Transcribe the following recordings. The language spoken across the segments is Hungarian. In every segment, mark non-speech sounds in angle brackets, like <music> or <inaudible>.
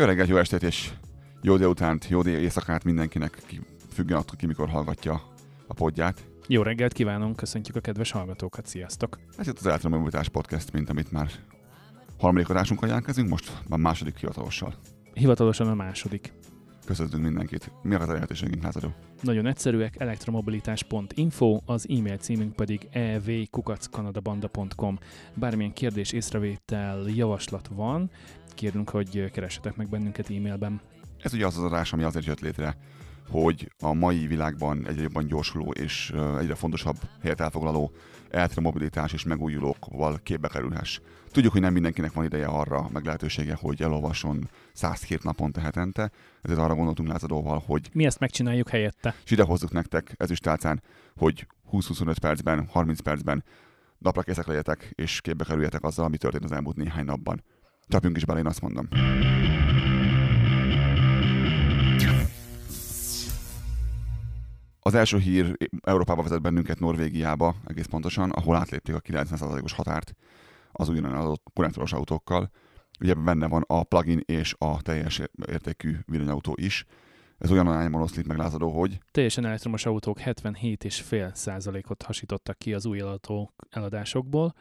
Jó reggelt, jó estét és jó délutánt, jó dél éjszakát mindenkinek, ki, függően attól ki mikor hallgatja a podját. Jó reggelt kívánunk, köszöntjük a kedves hallgatókat, sziasztok! Ez itt az Elektromobilitás Podcast, mint amit már harmadik adásunkkal jelentkezünk, most már második hivatalossal. Hivatalosan a második. Köszöntünk mindenkit. Mi a lehetőségünk, lázadó? Nagyon egyszerűek, elektromobilitás.info, az e-mail címünk pedig evkukackanadabanda.com. Bármilyen kérdés, észrevétel, javaslat van, kérünk, hogy keressetek meg bennünket e-mailben. Ez ugye az az adás, ami azért jött létre, hogy a mai világban egyre jobban gyorsuló és egyre fontosabb helyet elfoglaló elektromobilitás és megújulókkal képbe kerülhess. Tudjuk, hogy nem mindenkinek van ideje arra, meg lehetősége, hogy elolvasson 107 naponta hetente, ezért arra gondoltunk lázadóval, hogy mi ezt megcsináljuk helyette. És ide hozzuk nektek ezüstálcán, hogy 20-25 percben, 30 percben napra készek legyetek, és képbe kerüljetek azzal, ami történt az elmúlt néhány napban. Csapjunk is bele, én azt mondom. Az első hír Európába vezet bennünket Norvégiába, egész pontosan, ahol átlépték a 90%-os határt az újonnan konnektoros autókkal. Ugye benne van a plugin és a teljes értékű villanyautó is. Ez olyan arányban oszlik meg lázadó, hogy... Teljesen elektromos autók 77,5%-ot hasítottak ki az új autók eladásokból,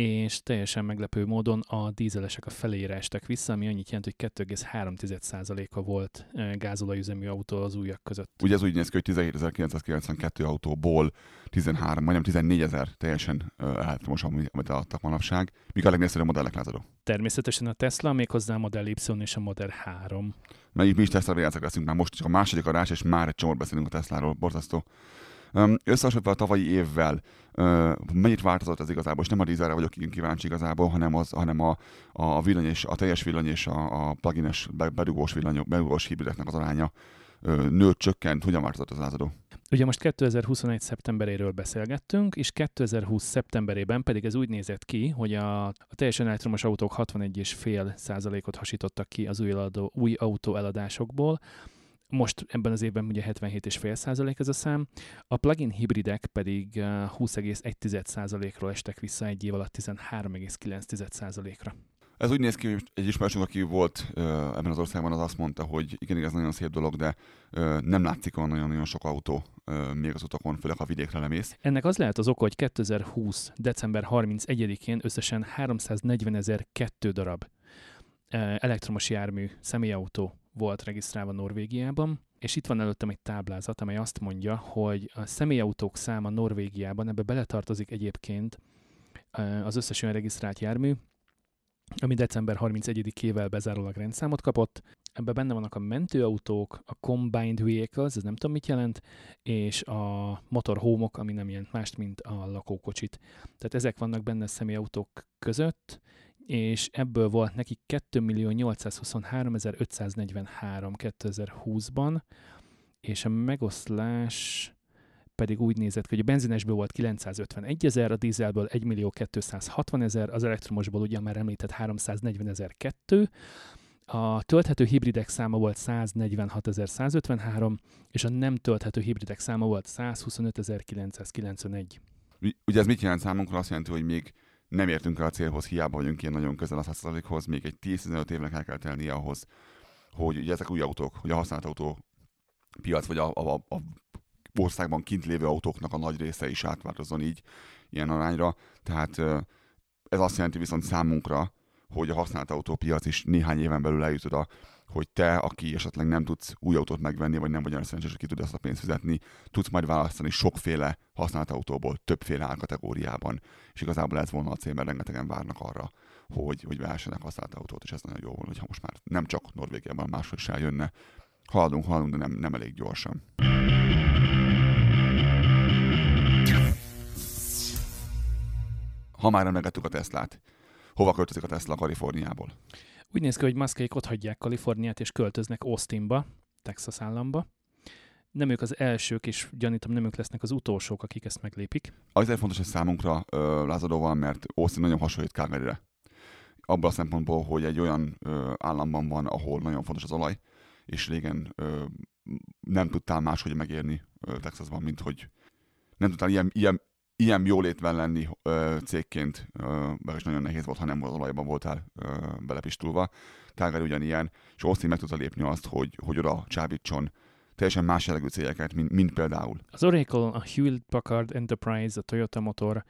és teljesen meglepő módon a dízelesek a felére estek vissza, ami annyit jelent, hogy 2,3%-a volt gázolajüzemű autó az újak között. Ugye ez úgy néz ki, hogy 17.992 autóból 13, majdnem 14 ezer teljesen elektromos, amit adtak manapság. Mik a legnépszerűbb modellek lázadó? Természetesen a Tesla, méghozzá a Model Y és a Model 3. Mert mi is Tesla leszünk már most csak a második adás, és már egy csomót beszélünk a Tesláról, borzasztó. Összehasonlítva a tavalyi évvel, mennyit változott ez igazából, és nem a dízelre vagyok kíváncsi igazából, hanem, az, hanem a, a villany és a teljes villany és a, a plugines bedugós villanyok, bedugós hibrideknek az aránya nőtt, csökkent, hogyan változott az lázadó? Ugye most 2021. szeptemberéről beszélgettünk, és 2020. szeptemberében pedig ez úgy nézett ki, hogy a, a teljesen elektromos autók 61,5 százalékot hasítottak ki az új, eladó, új autó eladásokból, most ebben az évben ugye 77,5% ez a szám, a plugin hibridek pedig 20,1%-ról estek vissza egy év alatt 13,9%-ra. Ez úgy néz ki, hogy egy ismerősünk, aki volt uh, ebben az országban, az azt mondta, hogy igen, ez nagyon szép dolog, de uh, nem látszik olyan nagyon-nagyon sok autó még az utakon, főleg a vidékre lemész. Ennek az lehet az oka, hogy 2020. december 31-én összesen 340.002 darab elektromos jármű, személyautó volt regisztrálva Norvégiában, és itt van előttem egy táblázat, amely azt mondja, hogy a személyautók száma Norvégiában, ebbe beletartozik egyébként az összes olyan regisztrált jármű, ami december 31-ével bezárólag rendszámot kapott. Ebben benne vannak a mentőautók, a combined vehicles, ez nem tudom mit jelent, és a motorhómok, ami nem jelent mást, mint a lakókocsit. Tehát ezek vannak benne a személyautók között, és ebből volt neki 2.823.543 2020-ban, és a megoszlás pedig úgy nézett hogy a benzinesből volt 951 ezer, a dízelből 1 millió 260 ezer, az elektromosból ugye már említett 340 ezer kettő, a tölthető hibridek száma volt 146.153, és a nem tölthető hibridek száma volt 125.991. Ugye ez mit jelent számunkra? Azt jelenti, hogy még nem értünk el a célhoz, hiába vagyunk ilyen nagyon közel a 100%-hoz, még egy 10-15 évnek el kell tennie ahhoz, hogy ugye ezek új autók, hogy a használt autó piac, vagy a, a, a országban kint lévő autóknak a nagy része is átváltozzon így ilyen arányra. Tehát ez azt jelenti viszont számunkra, hogy a használt autópiac is néhány éven belül eljut oda, hogy te, aki esetleg nem tudsz új autót megvenni, vagy nem vagy olyan szerencsés, hogy ki tud ezt a pénzt fizetni, tudsz majd választani sokféle használt autóból, többféle árkategóriában. És igazából ez volna a cél, mert rengetegen várnak arra, hogy, hogy vehessenek használt autót, és ez nagyon jó volna, hogyha most már nem csak Norvégiában, máshol is eljönne. Haladunk, haladunk, de nem, nem elég gyorsan. Ha már emlegettük a Teslát, hova költözik a Tesla Kaliforniából? Úgy néz ki, hogy Muskék ott hagyják Kaliforniát és költöznek Austinba, Texas államba. Nem ők az elsők, és gyanítom nem ők lesznek az utolsók, akik ezt meglépik. Azért fontos ez számunkra ö, lázadóval, mert Austin nagyon hasonlít Calgary-re. Abban a szempontból, hogy egy olyan ö, államban van, ahol nagyon fontos az olaj, és régen ö, nem tudtál máshogy megérni ö, Texasban, mint hogy nem tudtál ilyen, ilyen ilyen jólétben lenni ö, cégként, ö, is nagyon nehéz volt, ha nem az olajban voltál ö, belepistulva. Calgary ugyanilyen, és Austin meg tudta lépni azt, hogy, hogy oda csábítson teljesen más jellegű cégeket, mint, mint például. Az Oracle, a Hewlett Packard Enterprise, a Toyota Motor,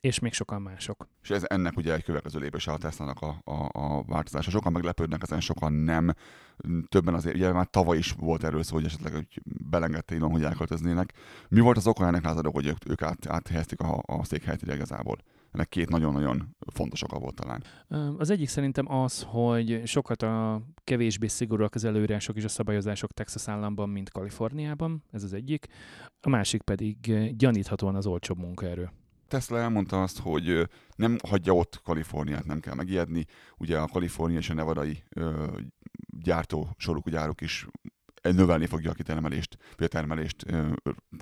és még sokan mások. És ez ennek ugye egy következő lépése a Tesla-nak a, a, a változása. Sokan meglepődnek ezen, sokan nem. Többen azért, ugye már tavaly is volt erről szó, hogy esetleg hogy belengedte Elon, hogy elköltöznének. Mi volt az oka ennek lázadók, hogy ők, ők át, áthelyezték a, a székhelyet igazából? Ennek két nagyon-nagyon fontos oka volt talán. Az egyik szerintem az, hogy sokat a kevésbé szigorúak az előírások és a szabályozások Texas államban, mint Kaliforniában, ez az egyik. A másik pedig gyaníthatóan az olcsóbb munkaerő. Tesla elmondta azt, hogy nem hagyja ott Kaliforniát, nem kell megijedni. Ugye a Kalifornia és a nevadai gyártó soruk gyárok is növelni fogja a kitermelést, a termelést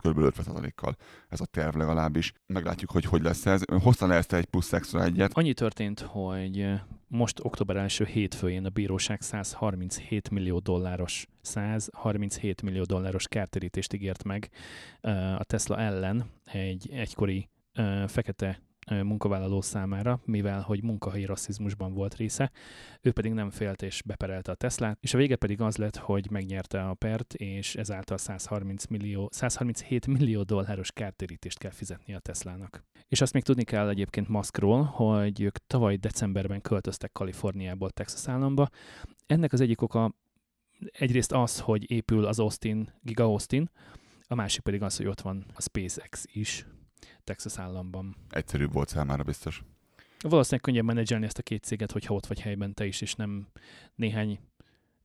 kb. 50%-kal. Ez a terv legalábbis. Meglátjuk, hogy hogy lesz ez. Hosszan le ezt egy plusz extra egyet. Annyi történt, hogy most október első hétfőjén a bíróság 137 millió dolláros 137 millió dolláros kártérítést ígért meg a Tesla ellen egy egykori fekete munkavállaló számára, mivel hogy munkahelyi rasszizmusban volt része, ő pedig nem félt és beperelte a Teslát, és a vége pedig az lett, hogy megnyerte a pert, és ezáltal 130 millió, 137 millió dolláros kártérítést kell fizetni a Teslának. És azt még tudni kell egyébként Muskról, hogy ők tavaly decemberben költöztek Kaliforniából Texas államba. Ennek az egyik oka egyrészt az, hogy épül az Austin, Giga Austin, a másik pedig az, hogy ott van a SpaceX is, Texas államban. Egyszerűbb volt számára biztos. Valószínűleg könnyebb menedzselni ezt a két céget, hogyha ott vagy helyben te is, és nem néhány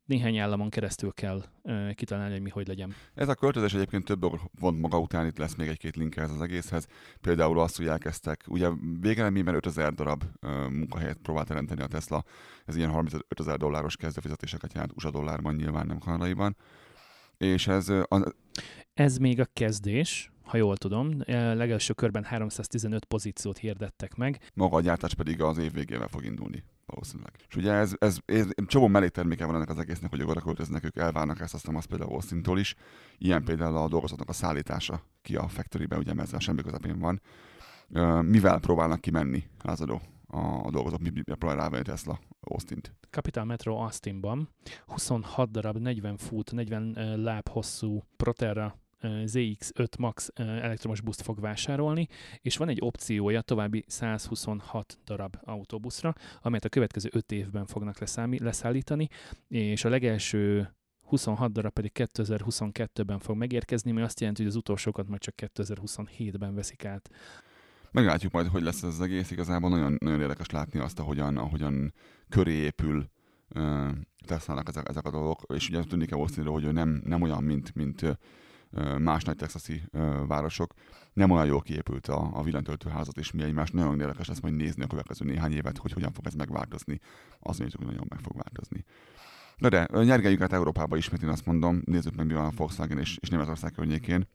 néhány államon keresztül kell uh, kitalálni, hogy mi hogy legyen. Ez a költözés egyébként több vont maga után, itt lesz még egy-két link ez az egészhez. Például azt, hogy elkezdtek, ugye végeleményben 5000 darab uh, munkahelyet próbált teremteni a Tesla, ez ilyen 35 ezer dolláros kezdőfizetéseket jelent USA dollárban, nyilván nem kanadaiban. És ez... Uh, a... Ez még a kezdés, ha jól tudom. Legelső körben 315 pozíciót hirdettek meg. Maga a gyártás pedig az év végével fog indulni valószínűleg. És ugye ez, ez, ez csomó mellékterméke van ennek az egésznek, hogy oda költöznek, ők elvárnak ezt, aztán azt például austin is. Ilyen például a dolgozatnak a szállítása ki a factorybe, ugye mert a semmi közepén van. Mivel próbálnak kimenni lázadó a dolgozók, mi próbál rávenni Tesla Austin-t? Capital Metro Austinban 26 darab 40 fut, 40 láb hosszú Proterra ZX5 Max elektromos buszt fog vásárolni, és van egy opciója további 126 darab autóbuszra, amelyet a következő 5 évben fognak leszállítani, és a legelső 26 darab pedig 2022-ben fog megérkezni, ami azt jelenti, hogy az utolsókat majd csak 2027-ben veszik át. Meglátjuk majd, hogy lesz ez az egész. Igazából nagyon, nagyon érdekes látni azt, ahogyan, ahogyan köré épül uh, ezek, ezek a dolgok, és ugye tudni kell hogy ő nem, nem olyan, mint, mint más nagy texasi városok. Nem olyan jól kiépült a, a villanytöltőházat, és mi egymás nagyon érdekes lesz majd nézni a következő néhány évet, hogy hogyan fog ez megváltozni. Az hogy nagyon meg fog változni. Na de, nyergeljük át Európába ismét, én azt mondom, nézzük meg, mi van a Volkswagen és, és Németország környékén.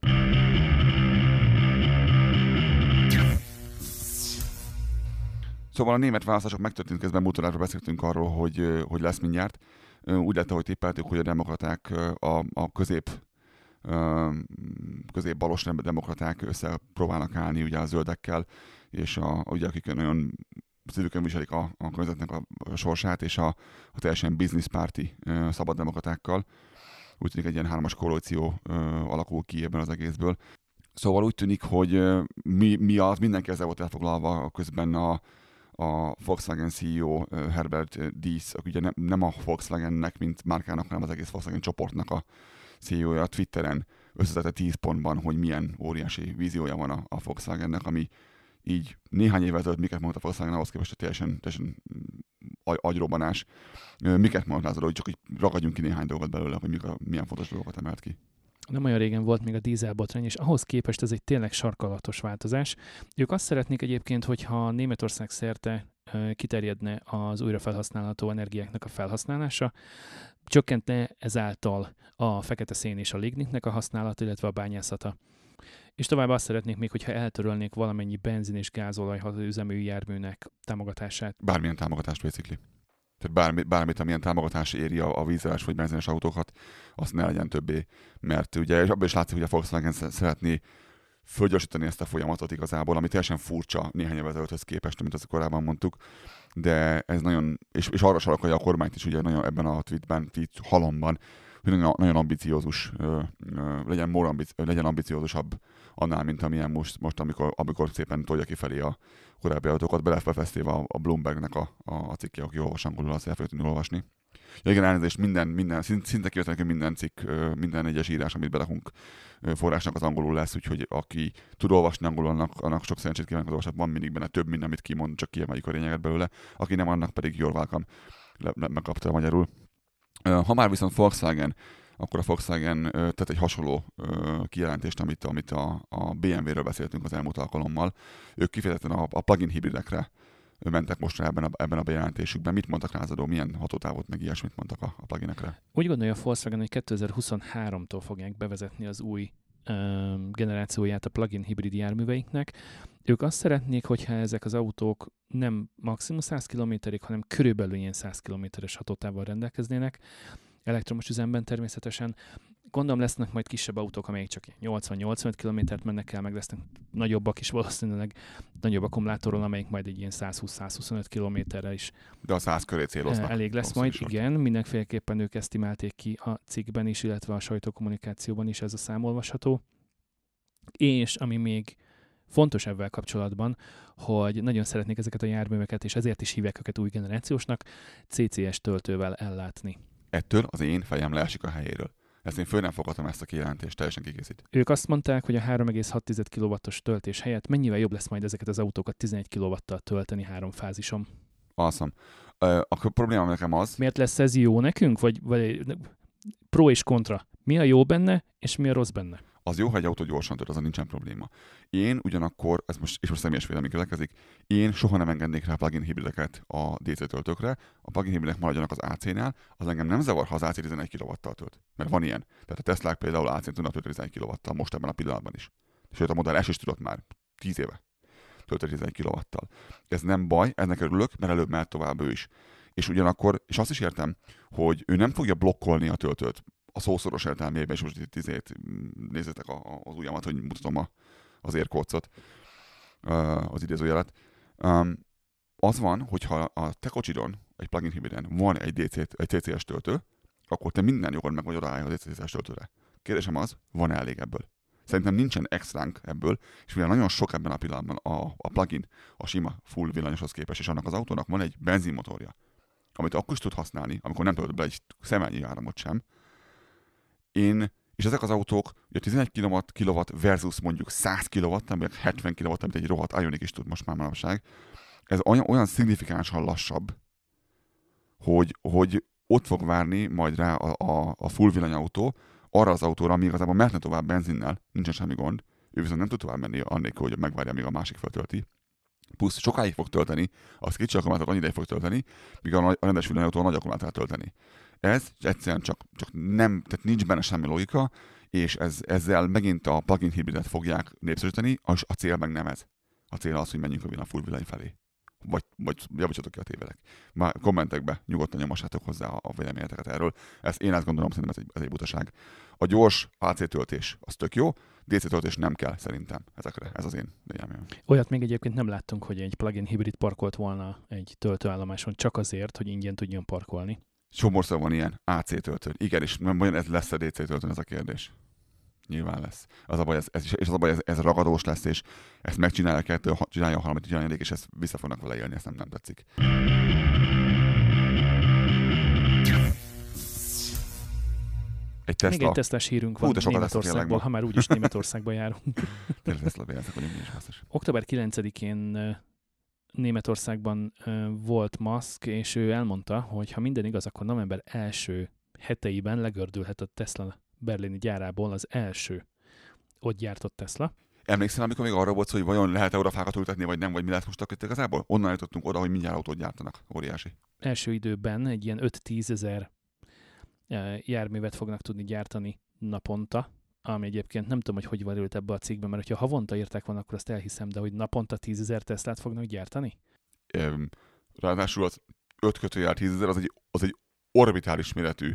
Szóval a német választások megtörtént közben múltorásra beszéltünk arról, hogy, hogy lesz mindjárt. Úgy lett, ahogy tippeltük, hogy a demokraták a, a közép közép-balos demokraták összepróbálnak állni ugye a zöldekkel, és a, ugye akik nagyon szívükön viselik a, a környezetnek a, a sorsát, és a, a teljesen bizniszpárti szabaddemokratákkal. Úgy tűnik egy ilyen hármas koalíció alakul ki ebben az egészből. Szóval úgy tűnik, hogy mi, mi az, mindenki ezzel volt elfoglalva, közben a, a Volkswagen CEO Herbert Diess, aki ugye nem, nem a Volkswagennek, mint márkának, hanem az egész Volkswagen csoportnak a CEO-ja Twitteren összetette 10 pontban, hogy milyen óriási víziója van a, a Volkswagennek, ami így néhány évvel ezelőtt miket mondta Volkswagen, ahhoz képest teljesen, teljesen agyrobbanás. Miket mondta hogy csak így ragadjunk ki néhány dolgot belőle, hogy mik milyen fontos dolgokat emelt ki. Nem olyan régen volt még a dízelbotrány, és ahhoz képest ez egy tényleg sarkalatos változás. Ők azt szeretnék egyébként, hogyha Németország szerte kiterjedne az újrafelhasználható energiáknak a felhasználása, csökkentne ezáltal a fekete szén és a lignitnek a használata, illetve a bányászata. És tovább azt szeretnék még, hogyha eltörölnék valamennyi benzin és gázolaj üzemű járműnek támogatását. Bármilyen támogatást basically. Tehát bármi, bármit, amilyen támogatás éri a, a vízeles vagy benzines autókat, azt ne legyen többé. Mert ugye, és abban is látszik, hogy a Volkswagen szeretné fölgyorsítani ezt a folyamatot igazából, ami teljesen furcsa néhány évvel ezelőtthöz képest, amit azt korábban mondtuk, de ez nagyon, és, és arra sarkalja a kormányt is ugye nagyon ebben a tweetben, tweet halomban, hogy nagyon, nagyon ambiciózus, legyen, more ambici, legyen ambiciózusabb annál, mint amilyen most, most amikor, amikor szépen tolja kifelé a korábbi adatokat, belefesztéve a, a Bloombergnek a, a, a cikke, aki olvas angolul, azt el fogja olvasni. Ja, igen, elnézést, minden, minden, szinte hogy minden cikk, minden egyes írás, amit belekunk forrásnak az angolul lesz, úgyhogy aki tud olvasni angolul, annak, annak sok szerencsét kívánok az olvasat, van mindig benne több, mint amit kimond, csak kiemeljük a lényeget belőle. Aki nem, annak pedig jól welcome, megkapta magyarul. Ha már viszont Volkswagen, akkor a Volkswagen tett egy hasonló kijelentést, amit, amit a, a BMW-ről beszéltünk az elmúlt alkalommal. Ők kifejezetten a, a plug-in hibridekre mentek most ebben a, ebben a bejelentésükben. Mit mondtak rázadó, milyen hatótávot, meg ilyesmit mondtak a, a pluginekre? Úgy gondolja a Volkswagen, hogy 2023-tól fogják bevezetni az új generációját a plug-in hibrid járműveiknek. Ők azt szeretnék, hogyha ezek az autók nem maximum 100 km-ig, hanem körülbelül ilyen 100 km-es hatótávval rendelkeznének, elektromos üzemben természetesen. Gondolom lesznek majd kisebb autók, amelyek csak 80-85 km-t mennek el, meg lesznek nagyobbak is valószínűleg, nagyobb akkumulátoron, amelyik majd egy ilyen 120-125 km-re is. De a 100 köré céloznak. Elég lesz majd, igen. Mindenféleképpen ők esztimálték ki a cikkben is, illetve a sajtókommunikációban is ez a számolvasható. És ami még fontos ebben kapcsolatban, hogy nagyon szeretnék ezeket a járműveket, és ezért is hívják őket új generációsnak, CCS töltővel ellátni. Ettől az én fejem leesik a helyéről. Ezt én föl nem fogadtam ezt a kijelentést, teljesen kikészít. Ők azt mondták, hogy a 3,6 kW-os töltés helyett mennyivel jobb lesz majd ezeket az autókat 11 kW-tal tölteni három fázison. Awesome. A probléma nekem az... Miért lesz ez jó nekünk? Vagy, vagy pro és kontra? Mi a jó benne, és mi a rossz benne? Az jó, ha egy autó gyorsan tört, azon nincsen probléma. Én ugyanakkor, ez most, és most személyes vélemény következik, én soha nem engednék rá plugin hibrideket a DC töltőkre. A plugin hibridek maradjanak az AC-nál, az engem nem zavar, ha az AC 11 kw tölt. Mert van ilyen. Tehát a Tesla például AC-n tudnak tölteni 11 kw most ebben a pillanatban is. Sőt, a Model S is tudott már 10 éve tölteni 11 kw Ez nem baj, ennek örülök, mert előbb mehet tovább ő is. És ugyanakkor, és azt is értem, hogy ő nem fogja blokkolni a töltőt a szószoros értelmében, és most itt izét, nézzétek a, az ujjamat, hogy mutatom a, az érkócot, az idézőjelet. Az van, hogyha a te kocsidon, egy plugin hybriden van egy, DC, egy CCS töltő, akkor te minden jogod meg vagy odaállni a CCS töltőre. Kérdésem az, van -e elég ebből? Szerintem nincsen extránk ebből, és mivel nagyon sok ebben a pillanatban a, a plugin, a sima full villanyoshoz képest, és annak az autónak van egy benzinmotorja, amit akkor is tud használni, amikor nem töltött be egy szemelnyi áramot sem, én, és ezek az autók, ugye 11 kW versus mondjuk 100 kW, vagy 70 kW, amit egy rohadt Ioniq is tud most már manapság, ez olyan, olyan szignifikánsan lassabb, hogy, hogy ott fog várni majd rá a, a, a full villanyautó, arra az autóra, ami igazából mehetne tovább benzinnel, nincsen semmi gond, ő viszont nem tud tovább menni annélkül, hogy megvárja, míg a másik feltölti. Plusz sokáig fog tölteni, az kicsi akkumulátor annyi ideig fog tölteni, míg a, a rendes villanyautó a nagy akkumulátor tölteni. Ez egyszerűen csak, csak nem, tehát nincs benne semmi logika, és ez, ezzel megint a plugin hibridet fogják népszerűsíteni, és a cél meg nem ez. A cél az, hogy menjünk a full villany felé. Vagy, vagy javítsatok ki a tévelek. Már kommentekbe nyugodtan nyomassátok hozzá a véleményeteket erről. Ezt én azt gondolom, szerintem ez egy, ez egy butaság. A gyors AC töltés az tök jó, DC töltés nem kell szerintem ezekre. Ez az én véleményem. Olyat még egyébként nem láttunk, hogy egy plugin hibrid parkolt volna egy töltőállomáson csak azért, hogy ingyen tudjon parkolni. Csomorszor van ilyen AC töltő. Igen, és nem olyan ez lesz a DC töltőn, ez a kérdés. Nyilván lesz. Az a baj, ez, ez, és az a baj, ez, ez ragadós lesz, és ezt megcsinálja kettő, csinálja a harmadik, csinálja és ezt vissza fognak vele élni, ezt nem, nem tetszik. Egy Tesla. Még egy Teslás hírünk van Hú, Németországból, ha már úgyis Németországban járunk. Tényleg Tesla vagyunk mi is Október 9-én Németországban volt Musk, és ő elmondta, hogy ha minden igaz, akkor november első heteiben legördülhet a Tesla berlini gyárából az első ott gyártott Tesla. Emlékszel, amikor még arra volt hogy vajon lehet-e oda fákat ültetni, vagy nem, vagy mi lehet most itt igazából? Onnan jutottunk oda, hogy mindjárt autót gyártanak. Óriási. Első időben egy ilyen 5-10 ezer járművet fognak tudni gyártani naponta, ami egyébként nem tudom, hogy hogy valült ebbe a cikkbe, mert ha havonta írták van, akkor azt elhiszem, de hogy naponta 10 ezer Teslát fognak gyártani? Um, ráadásul az 5 kötőjár 10 ezer, az egy, az egy orbitális méretű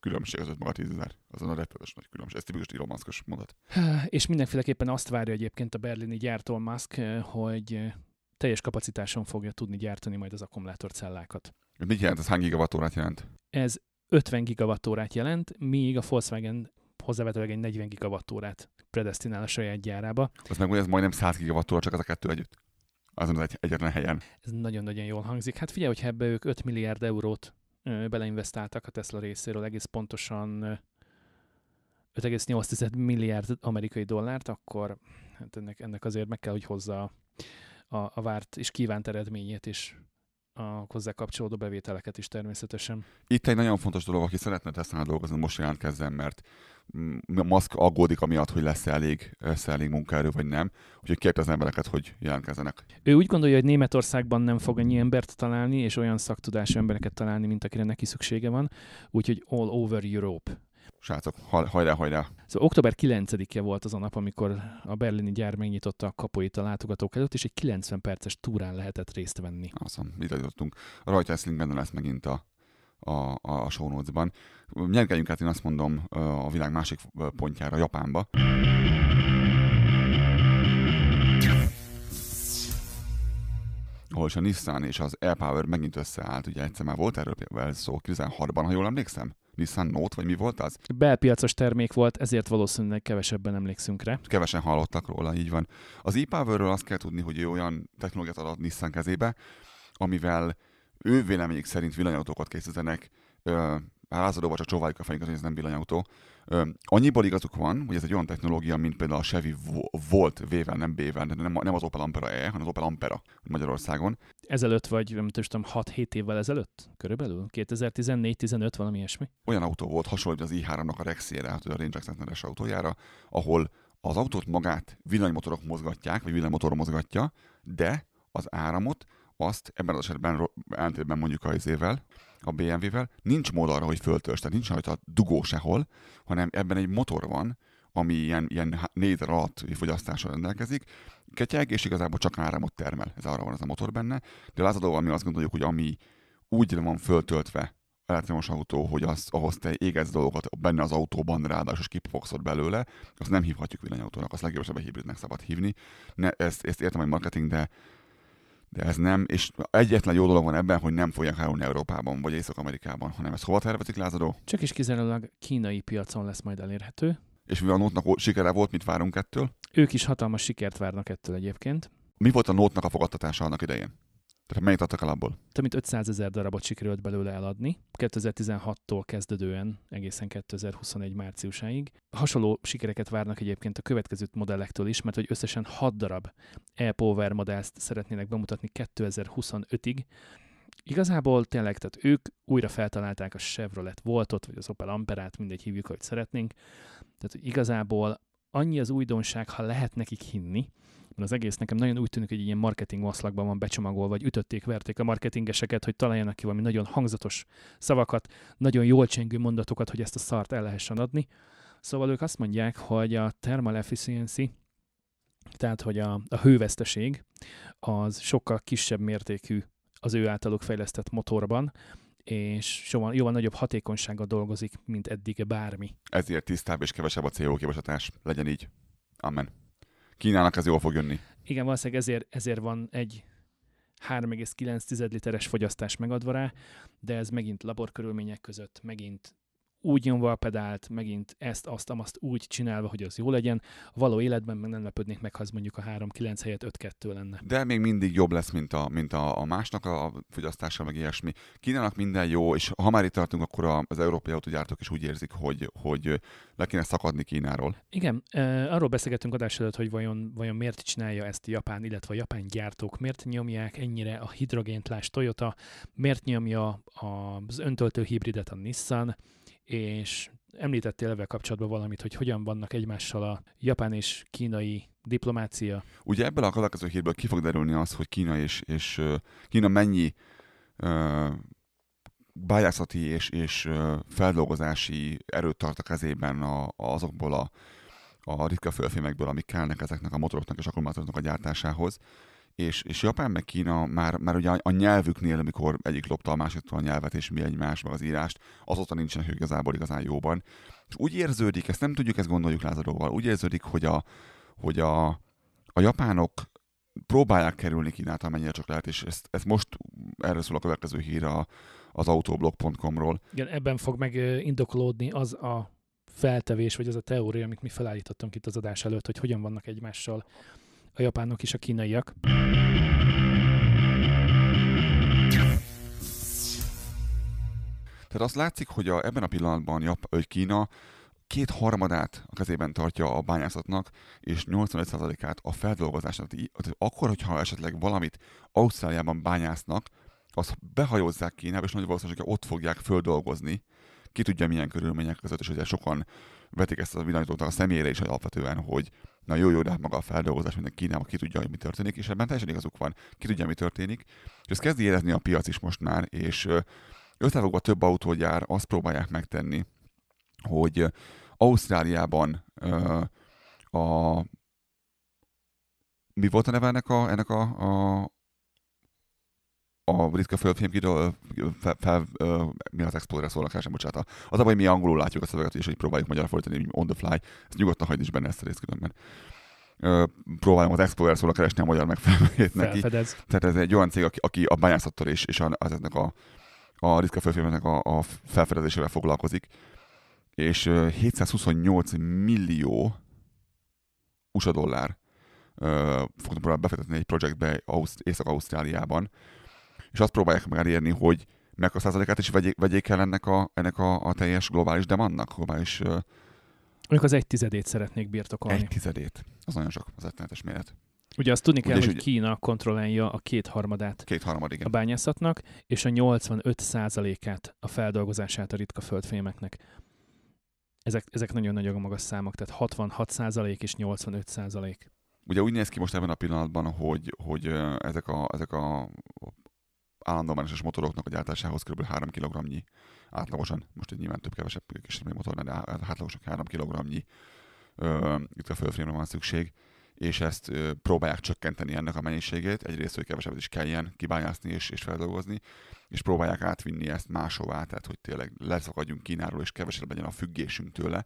különbség az 5 maga 10 ezer. Azon a rettetes nagy különbség. Ez tipikus Elon Musk-os mondat. És mindenféleképpen azt várja egyébként a berlini gyártó Musk, hogy teljes kapacitáson fogja tudni gyártani majd az akkumulátorcellákat. Mit jelent ez? Hány gigawattórát jelent? Ez 50 gigawattórát jelent, míg a Volkswagen hozzávetőleg egy 40 gigawattórát predestinál a saját gyárába. Az meg ez majdnem 100 gigawattóra csak az a kettő együtt. Azon az egy, egyetlen helyen. Ez nagyon-nagyon jól hangzik. Hát figyelj, hogyha ebbe ők 5 milliárd eurót ö, beleinvestáltak a Tesla részéről, egész pontosan 5,8 milliárd amerikai dollárt, akkor hát ennek, ennek azért meg kell, hogy hozza a, a várt és kívánt eredményét, és a hozzá kapcsolódó bevételeket is természetesen. Itt egy nagyon fontos dolog, aki szeretne tesla dolgozni, most jelentkezzen, mert Musk aggódik amiatt, hogy lesz elég, lesz elég munkaerő, vagy nem. Úgyhogy kérte az embereket, hogy jelentkezzenek. Ő úgy gondolja, hogy Németországban nem fog ennyi embert találni, és olyan szaktudású embereket találni, mint akire neki szüksége van. Úgyhogy all over Europe srácok, hajrá, hajrá! Szóval október 9-e volt az a nap, amikor a berlini gyár megnyitotta a kapuit a látogatók előtt, és egy 90 perces túrán lehetett részt venni. Awesome, mit jutottunk. A rajta ezt benne lesz megint a, a, a show notes-ban. Nyergeljünk át, én azt mondom, a világ másik pontjára, Japánba. ahol is a Nissan és az Airpower megint összeállt, ugye egyszer már volt erről szó 16-ban, ha jól emlékszem? Nissan Note, vagy mi volt az? Belpiacos termék volt, ezért valószínűleg kevesebben emlékszünk rá. Kevesen hallottak róla, így van. Az e-Powerről azt kell tudni, hogy ő olyan technológiát adott Nissan kezébe, amivel ő véleményük szerint villanyautókat készítenek, lázadóval csak csóváljuk a fejünket, hogy ez nem villanyautó. Annyiból igazuk van, hogy ez egy olyan technológia, mint például a Chevy Volt V-vel, nem B-vel, nem, nem az Opel Ampera E, hanem az Opel Ampera Magyarországon. Ezelőtt vagy, nem tudom, 6-7 évvel ezelőtt? Körülbelül? 2014-15, valami ilyesmi? Olyan autó volt hasonló az i3-nak a Rexére, hát a Range Extender-es autójára, ahol az autót magát villanymotorok mozgatják, vagy villanymotor mozgatja, de az áramot azt ebben az esetben ellentétben mondjuk a izével, a BMW-vel, nincs mód arra, hogy föltörs, tehát nincs rajta dugó sehol, hanem ebben egy motor van, ami ilyen, ilyen négy alatt fogyasztással rendelkezik, ketyeg, és igazából csak áramot termel. Ez arra van ez a motor benne. De lázadóval mi azt gondoljuk, hogy ami úgy van föltöltve elektromos autó, hogy az, ahhoz te égesz dolgokat benne az autóban, ráadásul kipofogszod belőle, azt nem hívhatjuk villanyautónak, azt legjobb hibridnek szabad hívni. Ne, ezt, ezt értem, hogy marketing, de de ez nem, és egyetlen jó dolog van ebben, hogy nem fogják árulni Európában vagy Észak-Amerikában, hanem ez hova tervezik, lázadó? Csak is kizárólag kínai piacon lesz majd elérhető. És mivel a Nótnak sikere volt, mit várunk ettől? Ők is hatalmas sikert várnak ettől egyébként. Mi volt a Nótnak a fogadtatása annak idején? Tehát mennyit adtak el abból? Több mint 500 ezer darabot sikerült belőle eladni, 2016-tól kezdődően egészen 2021 márciusáig. Hasonló sikereket várnak egyébként a következő modellektől is, mert hogy összesen 6 darab e-Power modellt szeretnének bemutatni 2025-ig. Igazából tényleg, tehát ők újra feltalálták a Chevrolet Voltot, vagy az Opel Amperát, mindegy hívjuk, hogy szeretnénk. Tehát hogy igazából annyi az újdonság, ha lehet nekik hinni, mert az egész nekem nagyon úgy tűnik, hogy ilyen marketing maszlakban van becsomagolva, vagy ütötték, verték a marketingeseket, hogy találjanak ki valami nagyon hangzatos szavakat, nagyon jól csengő mondatokat, hogy ezt a szart el lehessen adni. Szóval ők azt mondják, hogy a thermal efficiency, tehát hogy a, a hőveszteség, az sokkal kisebb mértékű az ő általuk fejlesztett motorban, és sokkal, jóval nagyobb hatékonysággal dolgozik, mint eddig bármi. Ezért tisztább és kevesebb a CO kibocsátás. Legyen így. Amen. Kínának ez jól fog jönni. Igen, valószínűleg ezért, ezért van egy 3,9 literes fogyasztás megadva rá, de ez megint laborkörülmények között, megint úgy nyomva a pedált, megint ezt, azt, azt úgy csinálva, hogy az jó legyen. A való életben meg nem lepődnék meg, ha az mondjuk a 3-9 helyett 5-2 lenne. De még mindig jobb lesz, mint a, mint a, a másnak a fogyasztása, meg ilyesmi. Kínának minden jó, és ha már itt tartunk, akkor az európai autógyártók is úgy érzik, hogy, hogy le kéne szakadni Kínáról. Igen, arról beszélgettünk adás előtt, hogy vajon, vajon miért csinálja ezt Japán, illetve a japán gyártók, miért nyomják ennyire a hidrogént, Toyota, miért nyomja az öntöltő hibridet a Nissan, és említettél ebben kapcsolatban valamit, hogy hogyan vannak egymással a japán és kínai diplomácia. Ugye ebből a következő hírből ki fog derülni az, hogy Kína és, és Kína mennyi uh, bájászati és, és feldolgozási erőt tart a kezében a, azokból a, a ritka fölfémekből, amik kellnek ezeknek a motoroknak és akkumulátoroknak a gyártásához, és, és Japán meg Kína már, már ugye a nyelvüknél, amikor egyik lopta a másiktól a nyelvet, és mi egymás, meg az írást, azóta nincsenek ők igazából igazán jóban. És úgy érződik, ezt nem tudjuk, ezt gondoljuk Lázaróval, úgy érződik, hogy a, hogy a, a japánok próbálják kerülni Kínát, amennyire csak lehet, és ezt, ezt most erről szól a következő hír a, az autoblog.com-ról. Igen, ebben fog meg indokolódni az a feltevés, vagy az a teória, amit mi felállítottunk itt az adás előtt, hogy hogyan vannak egymással a japánok és a kínaiak. Tehát azt látszik, hogy a, ebben a pillanatban Jap, hogy Kína két harmadát a kezében tartja a bányászatnak, és 85%-át a feldolgozásnak. Akkor, hogyha esetleg valamit Ausztráliában bányásznak, azt behajózzák Kínába, és nagy valószínűséggel ott fogják földolgozni, ki tudja milyen körülmények között, és ugye sokan vetik ezt a világítót a személyre is alapvetően, hogy na jó, jó, de hát maga a feldolgozás minden Kínában ki tudja, hogy mi történik, és ebben teljesen igazuk van, ki tudja, mi történik. És ezt kezdi érezni a piac is most már, és összefogva több autógyár azt próbálják megtenni, hogy Ausztráliában a mi volt a neve ennek a, ennek a, a a ritka földfilmkidó fel, fel, mi az Explorer szólnak el sem, bocsánat. Az a baj, mi angolul látjuk a szöveget, és hogy próbáljuk magyar fordítani on the fly. Ezt nyugodtan hagyd is benne ezt a részt különben. próbálom az Explorer szóra keresni a magyar megfelelőjét neki. Tehát ez egy olyan cég, aki, aki a bányászattal és, és az ennek a, a ritka földfilmnek a, a felfedezésével foglalkozik. És 728 millió USA dollár fognak befektetni egy projektbe Észak-Ausztráliában, és azt próbálják meg elérni, hogy meg a százalékát is vegyék, vegyék el ennek a, ennek a, a teljes globális demandnak, globális... Uh, Ők az egy tizedét szeretnék birtokolni. Egy tizedét. Az nagyon sok, az rettenetes méret. Ugye azt tudni kell, ugye, hogy ugye, Kína kontrollálja a kétharmadát kétharmad, igen. a bányászatnak, és a 85 százalékát a feldolgozását a ritka földfémeknek. Ezek, ezek nagyon nagyon magas számok, tehát 66 százalék és 85 százalék. Ugye úgy néz ki most ebben a pillanatban, hogy, hogy ezek a, ezek a állandó mágneses motoroknak a gyártásához kb. 3 kg átlagosan, most egy nyilván több kevesebb kisebb motor, de átlagosan 3 kg itt a fölfrémre van szükség, és ezt ö, próbálják csökkenteni ennek a mennyiségét, egyrészt, hogy kevesebbet is kelljen kibányászni és, és feldolgozni, és próbálják átvinni ezt máshová, tehát hogy tényleg leszakadjunk Kínáról, és kevesebb legyen a függésünk tőle,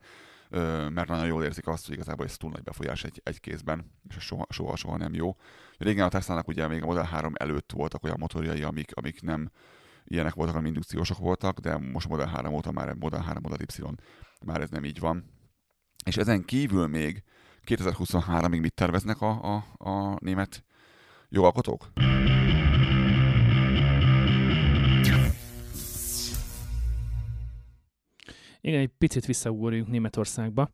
mert nagyon jól érzik azt, hogy igazából ez túl nagy befolyás egy, egy kézben, és soha, soha, soha nem jó. Régen a Tesla-nak ugye még a Model 3 előtt voltak olyan motorjai, amik, amik nem ilyenek voltak, hanem indukciósok voltak, de most Model 3 óta már Model 3, Model Y, már ez nem így van. És ezen kívül még 2023-ig mit terveznek a, a, a német jogalkotók? Igen, egy picit visszaugorjunk Németországba.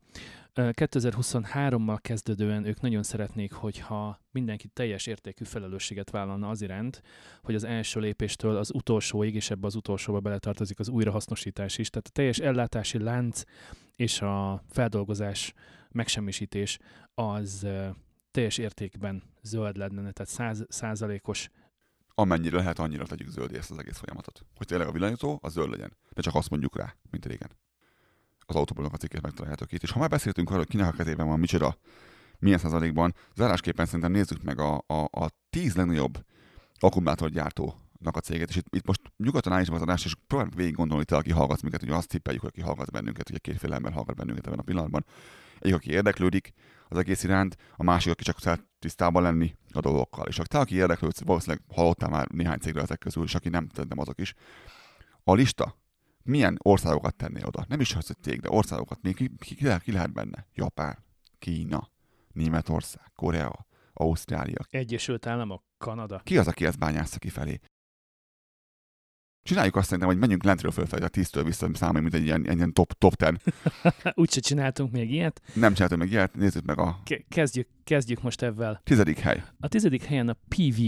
2023-mal kezdődően ők nagyon szeretnék, hogyha mindenki teljes értékű felelősséget vállalna az iránt, hogy az első lépéstől az utolsóig, és ebbe az utolsóba beletartozik az újrahasznosítás is, tehát a teljes ellátási lánc és a feldolgozás, megsemmisítés az teljes értékben zöld lenne, tehát száz, százalékos amennyire lehet, annyira tegyük zöldé ezt az egész folyamatot. Hogy tényleg a villanyító az zöld legyen. De csak azt mondjuk rá, mint régen az autóblognak a cikkét megtaláljátok itt. És ha már beszéltünk arról, hogy kinek a kezében van micsoda, milyen százalékban, zárásképpen szerintem nézzük meg a, a, a tíz legnagyobb akkumulátorgyártónak a céget, és itt, itt most nyugodtan állítsam az adást, és próbáljuk végig gondolni, te, aki hallgatsz minket, hogy azt tippeljük, aki hallgat bennünket, hogy kétféle ember hallgat bennünket ebben a pillanatban. Egyik, aki érdeklődik az egész iránt, a másik, aki csak szeret tisztában lenni a dolgokkal. És te, aki érdeklődsz, valószínűleg hallottál már néhány cégről ezek közül, és aki nem, nem azok is. A lista milyen országokat tennél oda? Nem is az, hogy cég, de országokat. Még ki, ki, ki, lehet, ki lehet benne? Japán, Kína, Németország, Korea, Ausztrália. Egyesült Államok, Kanada. Ki az, aki ezt bányásza kifelé? Csináljuk azt szerintem, hogy menjünk lentről fölfelé, a 10-től vissza számolni, mint egy ilyen, egy ilyen top, top ten. <laughs> Úgyse csináltunk még ilyet. Nem csináltunk még ilyet, nézzük meg a... Kezdjük, kezdjük most ebben. Tizedik hely. A tizedik helyen a PV,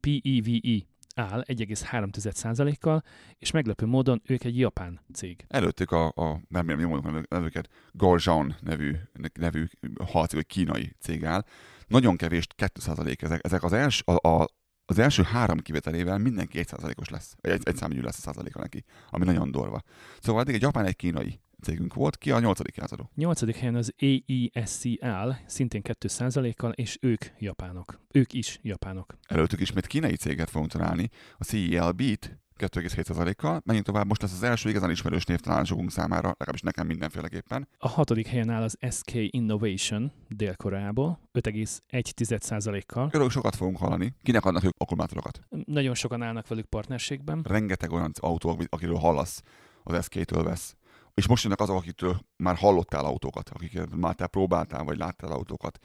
P-E-V-E áll 1,3%-kal, és meglepő módon ők egy japán cég. Előttük a, a nem jól mondom nevüket, Gorjan nevű, nevű halcig, vagy kínai cég áll. Nagyon kevés 2% ezek, ezek az, els, a, a, az első három kivételével mindenki 1%-os lesz, egy, egy számú lesz a százaléka neki, ami nagyon durva. Szóval addig egy japán, egy kínai cégünk volt. Ki a nyolcadik lázadó? Nyolcadik helyen az AESCL, szintén 2%-kal, és ők japánok. Ők is japánok. Előttük ismét kínai céget fogunk találni, a CELB-t 2,7%-kal. Menjünk tovább, most lesz az első igazán ismerős név talán sokunk számára, legalábbis nekem mindenféleképpen. A hatodik helyen áll az SK Innovation Dél-Koreából, 5,1%-kal. Örök sokat fogunk hallani. Kinek adnak ők akkumulátorokat? Nagyon sokan állnak velük partnerségben. Rengeteg olyan autó, akiről hallasz, az SK-től vesz. És most jönnek azok, akitől már hallottál autókat, akiket már te próbáltál, vagy láttál autókat.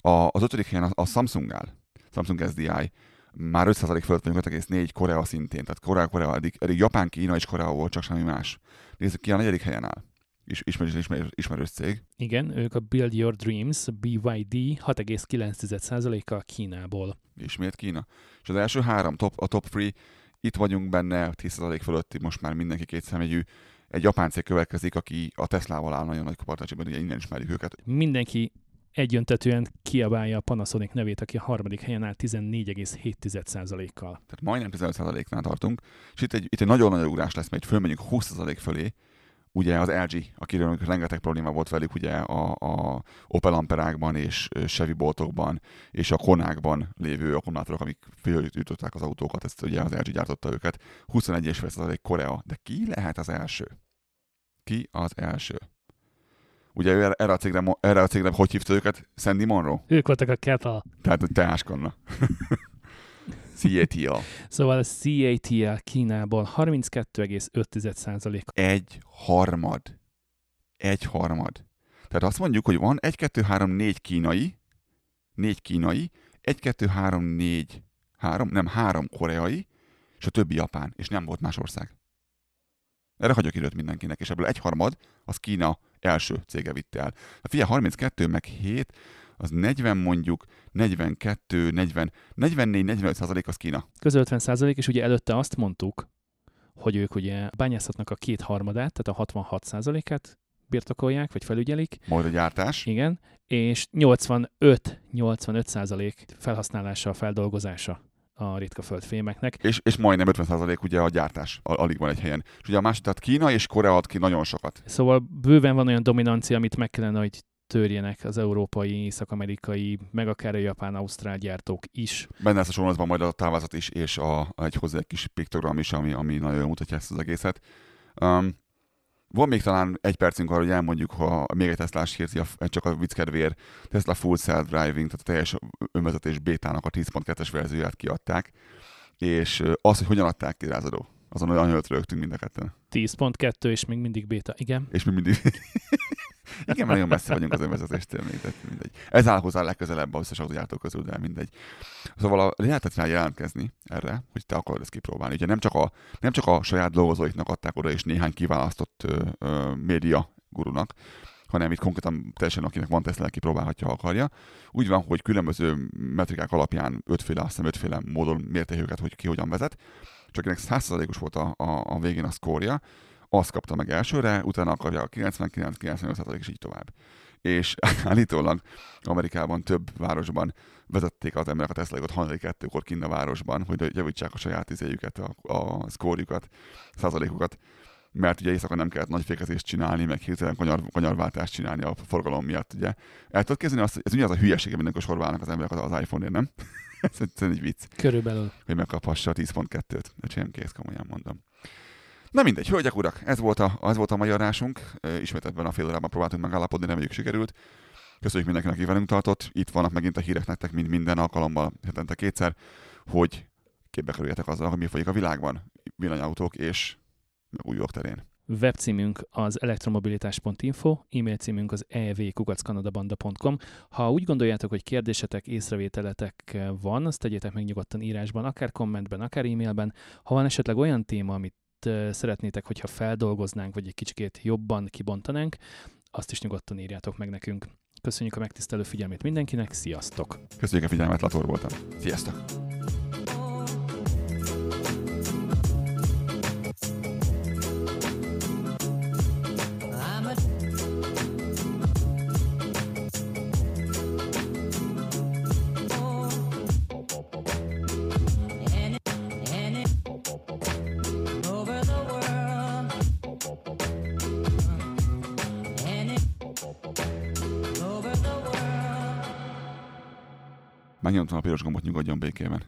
A, az ötödik helyen a, a Samsung áll, Samsung SDI, már 5% fölött vagyunk, 5,4 Korea szintén. Tehát Korea, Korea, eddig, eddig Japán, Kína és Korea volt, csak semmi más. Nézzük ki a negyedik helyen áll. Is, ismerős, ismerős, ismerős cég. Igen, ők a Build Your Dreams, BYD 6,9%-kal Kínából. Ismét Kína. És az első három, top, a top free, itt vagyunk benne, 10% fölötti, most már mindenki két személyű. Egy japán cég következik, aki a Teslával áll nagyon nagy partnerségben, ugye innen ismerjük őket. Mindenki egyöntetően kiabálja a Panasonic nevét, aki a harmadik helyen áll 14,7%-kal. Tehát majdnem 15%-nál tartunk, és itt egy, itt egy nagyon nagy ugrás lesz, mert fölmegyünk 20% fölé, ugye az LG, akiről rengeteg probléma volt velük ugye a, a Opel Amperákban és Chevy boltokban, és a Konákban lévő akkumulátorok, amik fölütötték az autókat, ezt ugye az LG gyártotta őket. 21,5% Korea, de ki lehet az első? Ki az első? Ugye ő erre a cégre, erre a cégre hogy hívta őket? Sandy Monroe? Ők voltak a Kettle. Tehát a teáskonna. <laughs> CATL. Szóval a CATL Kínából 32,5%. Egy harmad. Egy harmad. Tehát azt mondjuk, hogy van 1, 2, 3, 4 kínai, 4 kínai, 1, 2, 3, 4, 3, nem 3 koreai, és a többi japán, és nem volt más ország. Erre hagyok időt mindenkinek, és ebből egy harmad, az Kína első cége vitte el. A fia 32 meg 7, az 40 mondjuk, 42, 40, 44, 45 százalék az Kína. Közel 50 százalék, és ugye előtte azt mondtuk, hogy ők ugye bányászatnak a két harmadát, tehát a 66 százalékát birtokolják, vagy felügyelik. Majd a gyártás. Igen, és 85-85 százalék felhasználása, feldolgozása a ritka földfémeknek. És, és majdnem 50% ugye a gyártás, alig van egy helyen. És ugye a másik, tehát Kína és Korea ad ki nagyon sokat. Szóval bőven van olyan dominancia, amit meg kellene, hogy törjenek az európai, észak-amerikai, meg akár a japán, ausztrál gyártók is. Benne lesz a sorozatban majd a távázat is, és a, egy hozzá egy kis piktogram is, ami, ami nagyon jól mutatja ezt az egészet. Um, van még talán egy percünk arra, hogy elmondjuk, ha még egy Teslás hírzi, csak a vicc kedvéért, Tesla Full Self Driving, tehát a teljes önvezetés bétának a 10.2-es verzióját kiadták, és az, hogy hogyan adták ki rázadó, azon olyan nagyot rögtünk mind a ketten. 10.2 és még mindig béta, igen. És még mindig... <laughs> Igen, mert nagyon messze vagyunk az önvezetéstől még, tehát mindegy. Ez áll hozzá legközelebb a összes autógyártók közül, de mindegy. Szóval a lehetett rá jelentkezni erre, hogy te akarod ezt kipróbálni. Ugye nem csak a, nem csak a saját dolgozóiknak adták oda, és néhány kiválasztott ö, ö, média gurunak, hanem itt konkrétan teljesen akinek van Tesla, kipróbálhatja, ha akarja. Úgy van, hogy különböző metrikák alapján ötféle, azt hiszem ötféle módon mérték őket, hogy ki hogyan vezet. Csak ennek 100%-os volt a, a, a végén a szkórja, azt kapta meg elsőre, utána akarja a 99-95% és így tovább. És <laughs> állítólag Amerikában több városban vezették az emberek a Tesla-jukat hajnali kettőkor kinn a városban, hogy javítsák a saját izéjüket, a, a szkórjukat, százalékokat, mert ugye éjszaka nem kellett nagy fékezést csinálni, meg hirtelen kanyar, kanyarváltást csinálni a forgalom miatt, ugye. El tudod kezdeni azt, ez ugye az a hülyeség, amikor sorválnak az emberek az iPhone-ért, nem? <laughs> ez egy vicc. Körülbelül. Hogy megkaphassa a 10.2-t. Öcsém kész, komolyan mondom. Na mindegy, hölgyek, urak, ez volt a, az volt a mai adásunk. Ismét ebben a fél órában próbáltunk megállapodni, reméljük sikerült. Köszönjük mindenkinek, aki velünk tartott. Itt vannak megint a hírek nektek, mint minden alkalommal, hetente kétszer, hogy képbe kerüljetek azzal, hogy mi folyik a világban, villanyautók és megújulók terén. Webcímünk az elektromobilitás.info, e-mail címünk az evkukackanadabanda.com. Ha úgy gondoljátok, hogy kérdésetek, észrevételetek van, azt tegyétek meg nyugodtan írásban, akár kommentben, akár e-mailben. Ha van esetleg olyan téma, amit szeretnétek, hogyha feldolgoznánk, vagy egy kicsikét jobban kibontanánk, azt is nyugodtan írjátok meg nekünk. Köszönjük a megtisztelő figyelmét mindenkinek, sziasztok! Köszönjük a figyelmet, Lator voltam. Sziasztok! Megnyomtam a piros gombot, nyugodjon békében.